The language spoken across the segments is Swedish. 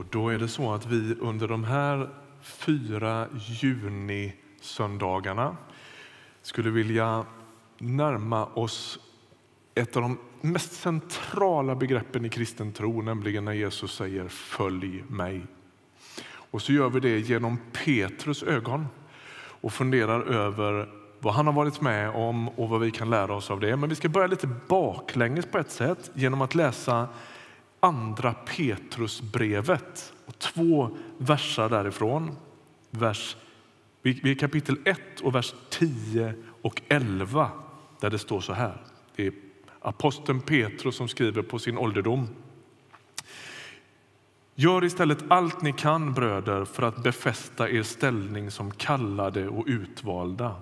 Och då är det så att vi under de här fyra junisöndagarna skulle vilja närma oss ett av de mest centrala begreppen i kristen tro, nämligen när Jesus säger följ mig. Och så gör vi det genom Petrus ögon och funderar över vad han har varit med om och vad vi kan lära oss av det. Men vi ska börja lite baklänges på ett sätt genom att läsa andra Petrusbrevet och två versar därifrån. Vers, vi är kapitel 1 och vers 10 och 11 där det står så här. Det är aposteln Petrus som skriver på sin ålderdom. Gör istället allt ni kan, bröder, för att befästa er ställning som kallade och utvalda.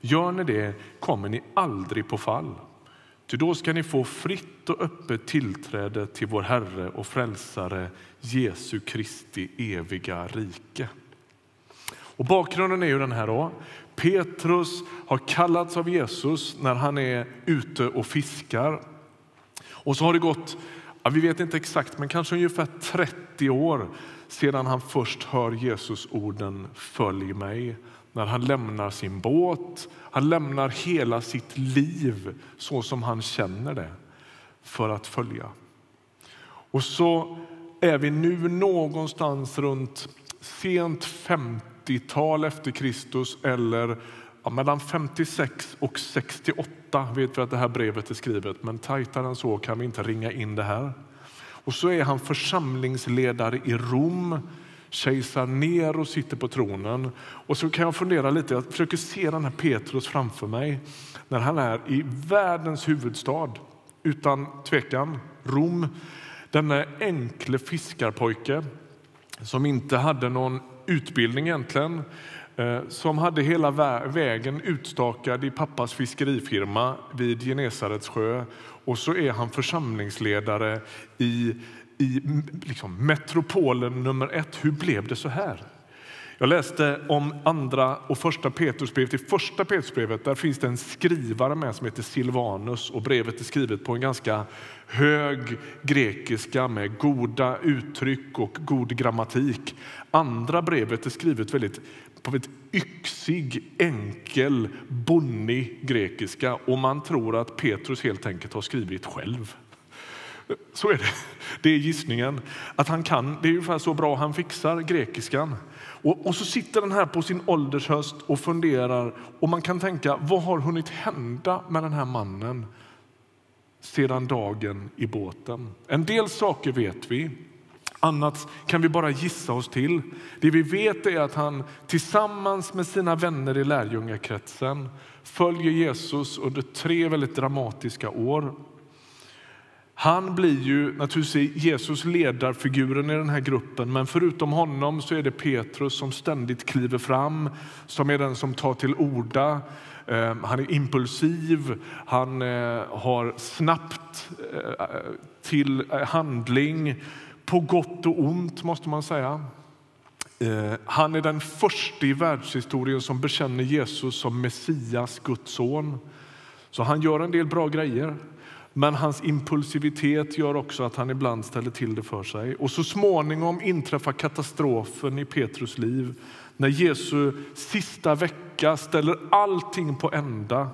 Gör ni det kommer ni aldrig på fall. Ty då ska ni få fritt och öppet tillträde till vår Herre och Frälsare Jesu Kristi eviga rike. Och bakgrunden är ju den här. Då. Petrus har kallats av Jesus när han är ute och fiskar. Och så har det gått, ja, vi vet inte exakt, men kanske ungefär 30 år sedan han först hör Jesus orden Följ mig. När han lämnar sin båt, han lämnar hela sitt liv så som han känner det för att följa. Och så är vi nu någonstans runt sent 50-tal efter Kristus eller ja, mellan 56 och 68 vet vi att det här brevet är skrivet, men tajtare än så kan vi inte ringa in det här. Och så är han församlingsledare i Rom. Kejsar Nero sitter på tronen. Och så kan jag fundera lite, jag försöker se den här Petrus framför mig när han är i världens huvudstad, utan tvekan, Rom. Denna enkle fiskarpojke som inte hade någon utbildning egentligen, eh, som hade hela vägen utstakad i pappas fiskerifirma vid Genesarets sjö. Och så är han församlingsledare i, i liksom metropolen nummer ett. Hur blev det så här? Jag läste om andra och första Petrusbrevet. I första Petrusbrevet där finns det en skrivare med som heter Silvanus och brevet är skrivet på en ganska hög grekiska med goda uttryck och god grammatik. Andra brevet är skrivet väldigt på ett yxig, enkel, bonnig grekiska och man tror att Petrus helt enkelt har skrivit själv. Så är det. Det är gissningen. Att han kan, det är ungefär så bra han fixar grekiskan. Och, och, så sitter den här på sin åldershöst och funderar och man kan tänka, vad har hunnit hända med den här mannen sedan dagen i båten? En del saker vet vi. Annat kan vi bara gissa oss till. Det vi vet är att han tillsammans med sina vänner i lärjungakretsen följer Jesus under tre väldigt dramatiska år. Han blir ju naturligtvis Jesus ledarfiguren i den här gruppen men förutom honom så är det Petrus som ständigt kliver fram, som är den som tar till orda. Ehm, han är impulsiv, han eh, har snabbt eh, till eh, handling på gott och ont måste man säga. Ehm, han är den första i världshistorien som bekänner Jesus som Messias, Guds son. Så han gör en del bra grejer. Men hans impulsivitet gör också att han ibland ställer till det för sig. Och så småningom inträffar katastrofen i Petrus liv när Jesu sista vecka ställer allting på ända.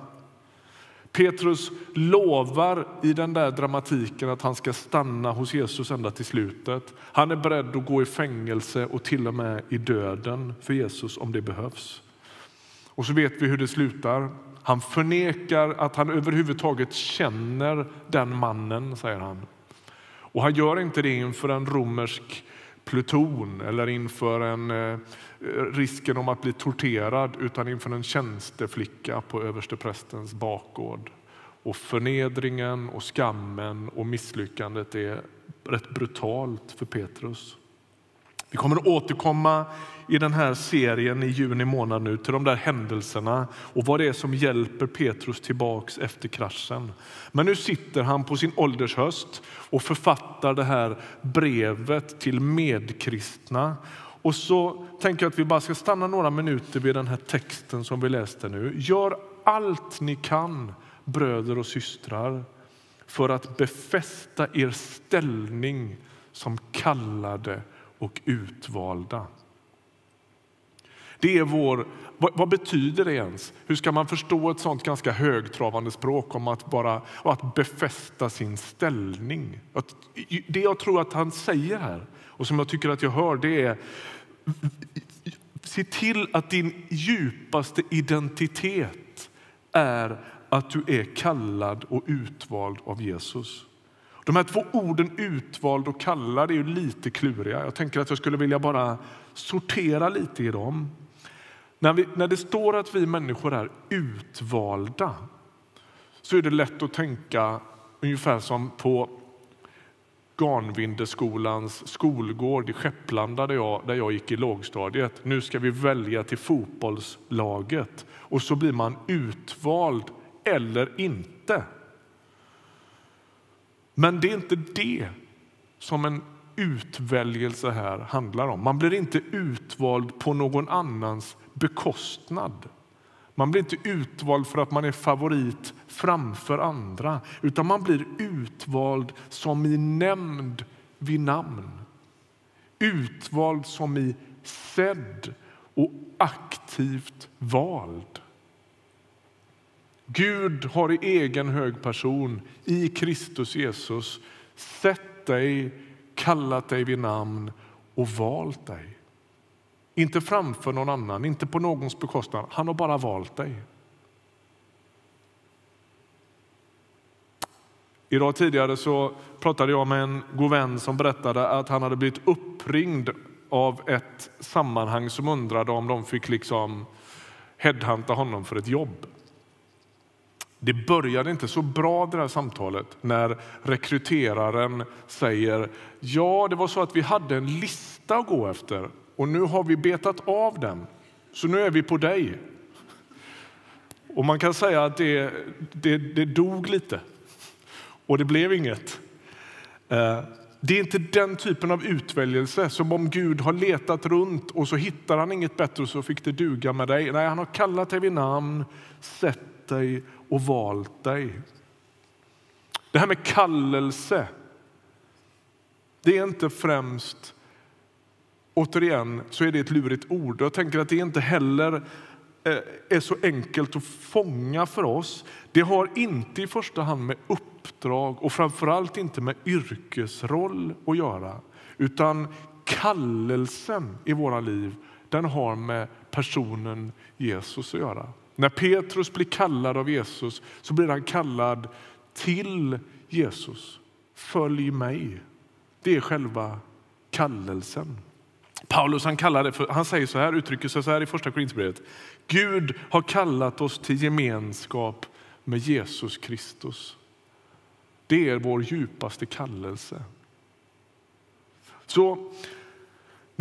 Petrus lovar i den där dramatiken att han ska stanna hos Jesus ända till slutet. Han är beredd att gå i fängelse och till och med i döden för Jesus om det behövs. Och så vet vi hur det slutar. Han förnekar att han överhuvudtaget känner den mannen, säger han. Och han gör inte det inför en romersk pluton eller inför en, eh, risken om att bli torterad utan inför en tjänsteflicka på översteprästens bakgård. Och förnedringen och skammen och misslyckandet är rätt brutalt för Petrus. Vi kommer att återkomma i den här serien i juni månad nu till de där händelserna och vad det är som hjälper Petrus tillbaks efter kraschen. Men nu sitter han på sin åldershöst och författar det här brevet till medkristna. Och så tänker jag att vi bara ska stanna några minuter vid den här texten som vi läste nu. Gör allt ni kan, bröder och systrar, för att befästa er ställning som kallade och utvalda. Det är vår, vad, vad, betyder det ens? Hur ska man förstå ett sånt ganska högtravande språk om att bara att befästa sin ställning? Att, det jag tror att han säger här och som jag tycker att jag hör det är se till att din djupaste identitet är att du är kallad och utvald av Jesus. De här två orden utvald och kallad är ju lite kluriga. Jag tänker att jag skulle vilja bara sortera lite i dem. När, vi, när det står att vi människor är utvalda så är det lätt att tänka ungefär som på Garnvindeskolans skolgård i Skepplanda där jag, där jag gick i lågstadiet. Nu ska vi välja till fotbollslaget och så blir man utvald eller inte. Men det är inte det som en utväljelse här handlar om. Man blir inte utvald på någon annans bekostnad. Man blir inte utvald för att man är favorit framför andra utan man blir utvald som i nämnd vid namn. Utvald som i sedd och aktivt vald. Gud har i egen hög person, i Kristus Jesus, sett dig, kallat dig vid namn och valt dig. Inte framför någon annan, inte på någons bekostnad. Han har bara valt dig. Idag tidigare så pratade jag med en god vän som berättade att han hade blivit uppringd av ett sammanhang som undrade om de fick liksom headhunta honom för ett jobb. Det började inte så bra det här samtalet när rekryteraren säger ja, det var så att vi hade en lista att gå efter och nu har vi betat av den, så nu är vi på dig. Och man kan säga att det, det, det dog lite och det blev inget. Eh, det är inte den typen av utväljelse som om Gud har letat runt och så hittar han inget bättre och så fick det duga med dig. Nej, han har kallat dig vid namn, sett dig och valt dig. Det här med kallelse, det är inte främst Återigen så är det ett lurigt ord. Jag tänker att det inte heller eh, är så enkelt att fånga för oss. Det har inte i första hand med uppdrag och framförallt inte med yrkesroll att göra. Utan kallelsen i våra liv den har med personen Jesus att göra. När Petrus blir kallad av Jesus så blir han kallad till Jesus. Följ mig. Det är själva kallelsen. Paulus han, kallar det för, han säger så här, uttrycker sig så här i första Korinthierbrevet. Gud har kallat oss till gemenskap med Jesus Kristus. Det är vår djupaste kallelse. Så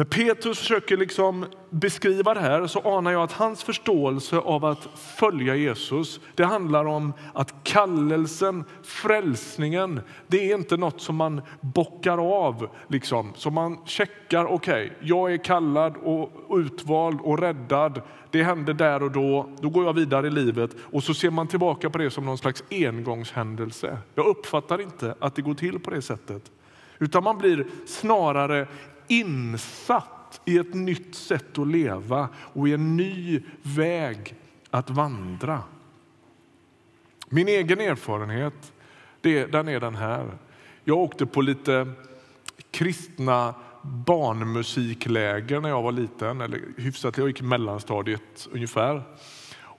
när Petrus försöker liksom beskriva det här så anar jag att hans förståelse av att följa Jesus det handlar om att kallelsen, frälsningen, det är inte något som man bockar av. Liksom. Som man checkar, okej, okay, jag är kallad och utvald och räddad. Det hände där och då, då går jag vidare i livet och så ser man tillbaka på det som någon slags engångshändelse. Jag uppfattar inte att det går till på det sättet. Utan man blir snarare insatt i ett nytt sätt att leva och i en ny väg att vandra. Min egen erfarenhet det, den är den här. Jag åkte på lite kristna barnmusikläger när jag var liten, eller hyfsat, jag gick mellanstadiet ungefär.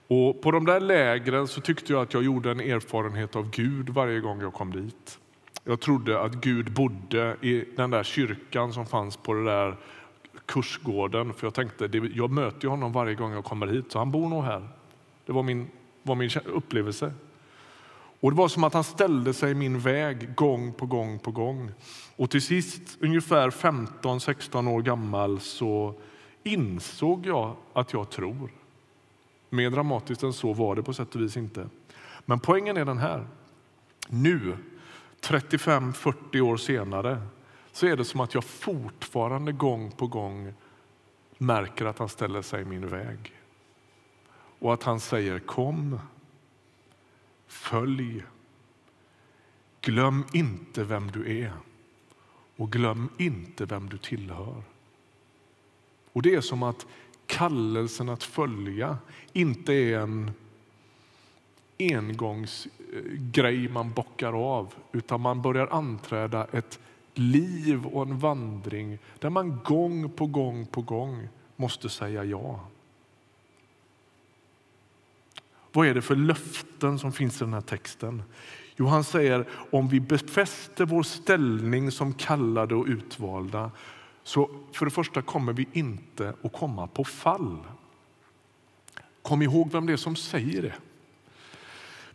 Och på de där lägren så tyckte jag att jag gjorde en erfarenhet av Gud varje gång jag kom dit. Jag trodde att Gud bodde i den där kyrkan som fanns på den där kursgården. För jag tänkte, jag möter honom varje gång jag kommer hit, så han bor nog här. Det var min, var min upplevelse. Och Det var som att han ställde sig i min väg gång på gång på gång. Och till sist, ungefär 15-16 år gammal, så insåg jag att jag tror. Mer dramatiskt än så var det på sätt och vis inte. Men poängen är den här. Nu 35-40 år senare så är det som att jag fortfarande gång på gång märker att han ställer sig i min väg. Och att han säger kom, följ, glöm inte vem du är och glöm inte vem du tillhör. Och Det är som att kallelsen att följa inte är en engångsgrej man bockar av utan man börjar anträda ett liv och en vandring där man gång på gång på gång måste säga ja. Vad är det för löften som finns i den här texten? Jo, han säger om vi befäster vår ställning som kallade och utvalda så för det första kommer vi inte att komma på fall. Kom ihåg vem det är som säger det.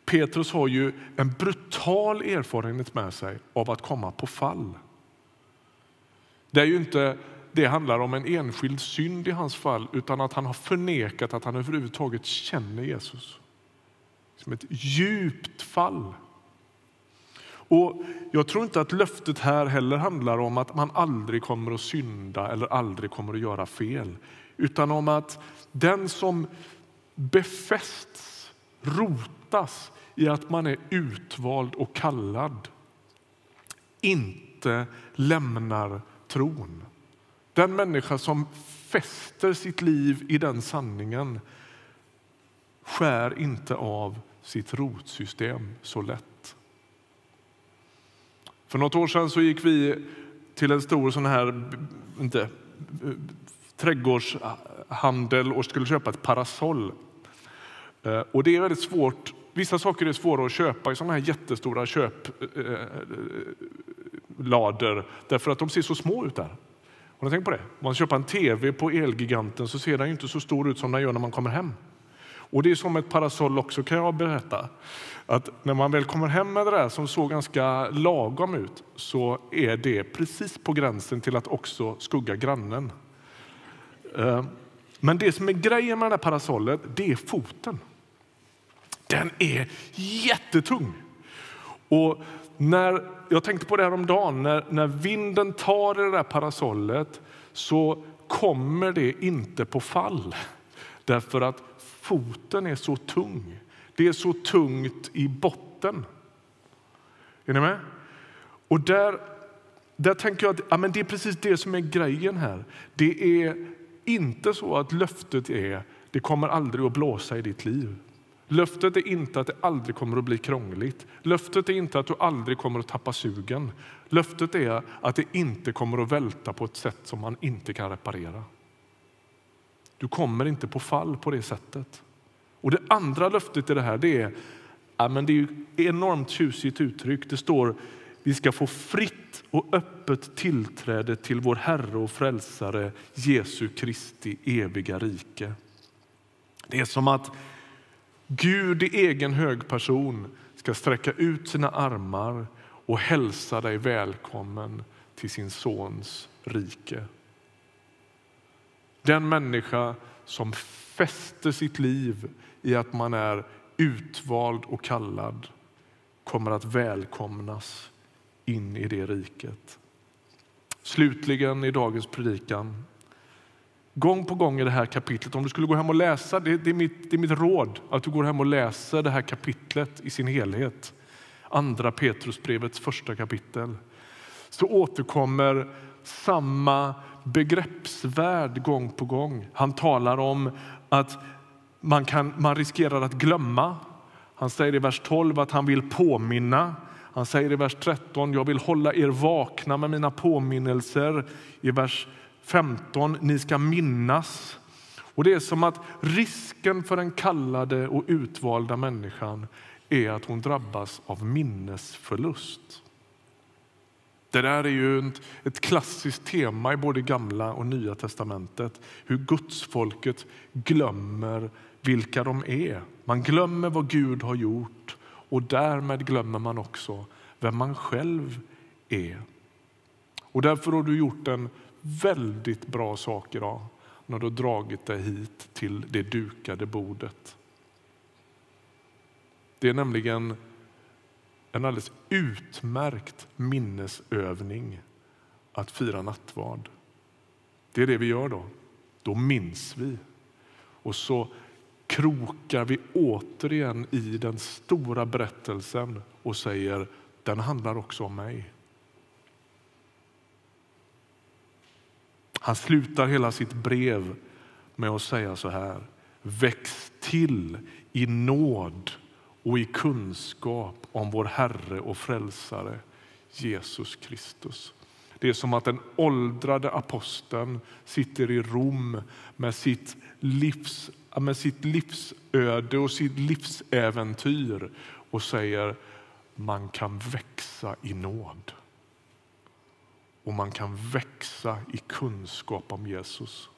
Petrus har ju en brutal erfarenhet med sig av att komma på fall. Det är ju inte det handlar om en enskild synd i hans fall utan att han har förnekat att han överhuvudtaget känner Jesus. Som ett djupt fall. Och Jag tror inte att löftet här heller handlar om att man aldrig kommer att synda eller aldrig kommer att göra fel. Utan om att den som befästs, rotas i att man är utvald och kallad inte lämnar tron. Den människa som fäster sitt liv i den sanningen skär inte av sitt rotsystem så lätt. För något år sedan så gick vi till en stor sån här inte, trädgårdshandel och skulle köpa ett parasoll. Eh, och det är väldigt svårt. Vissa saker är svåra att köpa i såna här jättestora köplader eh, eh, därför att de ser så små ut där. Har ni tänkt på det? Om man köper en tv på Elgiganten så ser den inte så stor ut som den gör när man kommer hem. Och det är som ett parasoll också kan jag berätta. Att när man väl kommer hem med det där som såg ganska lagom ut så är det precis på gränsen till att också skugga grannen. Men det som är grejen med det parasollet, det är foten. Den är jättetung. Och när, jag tänkte på det här om dagen, när, när vinden tar i det där parasollet så kommer det inte på fall. Därför att foten är så tung. Det är så tungt i botten. Är ni med? Och där, där tänker jag att ja, men det är precis det som är grejen här. Det är inte så att löftet är det kommer aldrig att blåsa i ditt liv. Löftet är inte att det aldrig kommer att bli krångligt. Löftet är inte att du aldrig kommer att tappa sugen. Löftet är att det inte kommer att välta på ett sätt som man inte kan reparera. Du kommer inte på fall på det sättet. Och Det andra löftet i det här det är, ja, men det är enormt tjusigt uttryck. Det står vi ska få fritt och öppet tillträde till vår Herre och Frälsare Jesu Kristi eviga rike. Det är som att Gud i egen hög person ska sträcka ut sina armar och hälsa dig välkommen till sin sons rike. Den människa som fäster sitt liv i att man är utvald och kallad kommer att välkomnas in i det riket. Slutligen i dagens predikan. Gång på gång i det här kapitlet, om du skulle gå hem och läsa, det, det, är mitt, det är mitt råd att du går hem och läser det här kapitlet i sin helhet. Andra Petrusbrevets första kapitel. Så återkommer samma begreppsvärld gång på gång. Han talar om att man, kan, man riskerar att glömma. Han säger i vers 12 att han vill påminna. Han säger i vers 13 jag vill hålla er vakna med mina påminnelser. I vers 15 ni ska minnas. Och Det är som att risken för den kallade och utvalda människan är att hon drabbas av minnesförlust. Det där är ju ett klassiskt tema i både Gamla och Nya testamentet. Hur gudsfolket glömmer vilka de är. Man glömmer vad Gud har gjort och därmed glömmer man också vem man själv är. Och därför har du gjort en väldigt bra sak idag när du har dragit dig hit till det dukade bordet. Det är nämligen en alldeles utmärkt minnesövning att fira nattvard. Det är det vi gör då. Då minns vi. Och så krokar vi återigen i den stora berättelsen och säger den handlar också om mig. Han slutar hela sitt brev med att säga så här. Väx till i nåd och i kunskap om vår Herre och Frälsare Jesus Kristus. Det är som att den åldrade aposteln sitter i Rom med sitt, livs, med sitt livsöde och sitt livsäventyr och säger man kan växa i nåd och man kan växa i kunskap om Jesus.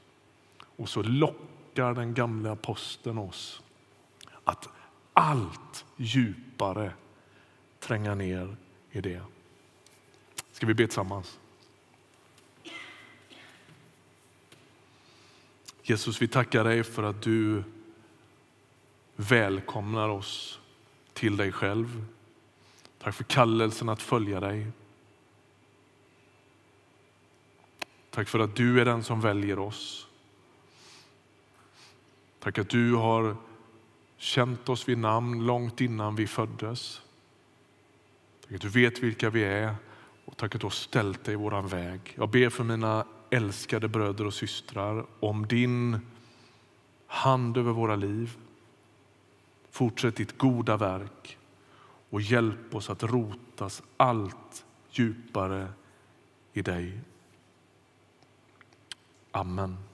Och så lockar den gamla aposteln oss att allt djupare tränga ner i det. Ska vi be tillsammans? Jesus, vi tackar dig för att du välkomnar oss till dig själv. Tack för kallelsen att följa dig. Tack för att du är den som väljer oss. Tack att du har känt oss vid namn långt innan vi föddes. Tack att du vet vilka vi är och tack att du har ställt dig i våran väg. Jag ber för mina älskade bröder och systrar om din hand över våra liv. Fortsätt ditt goda verk och hjälp oss att rotas allt djupare i dig. Amen.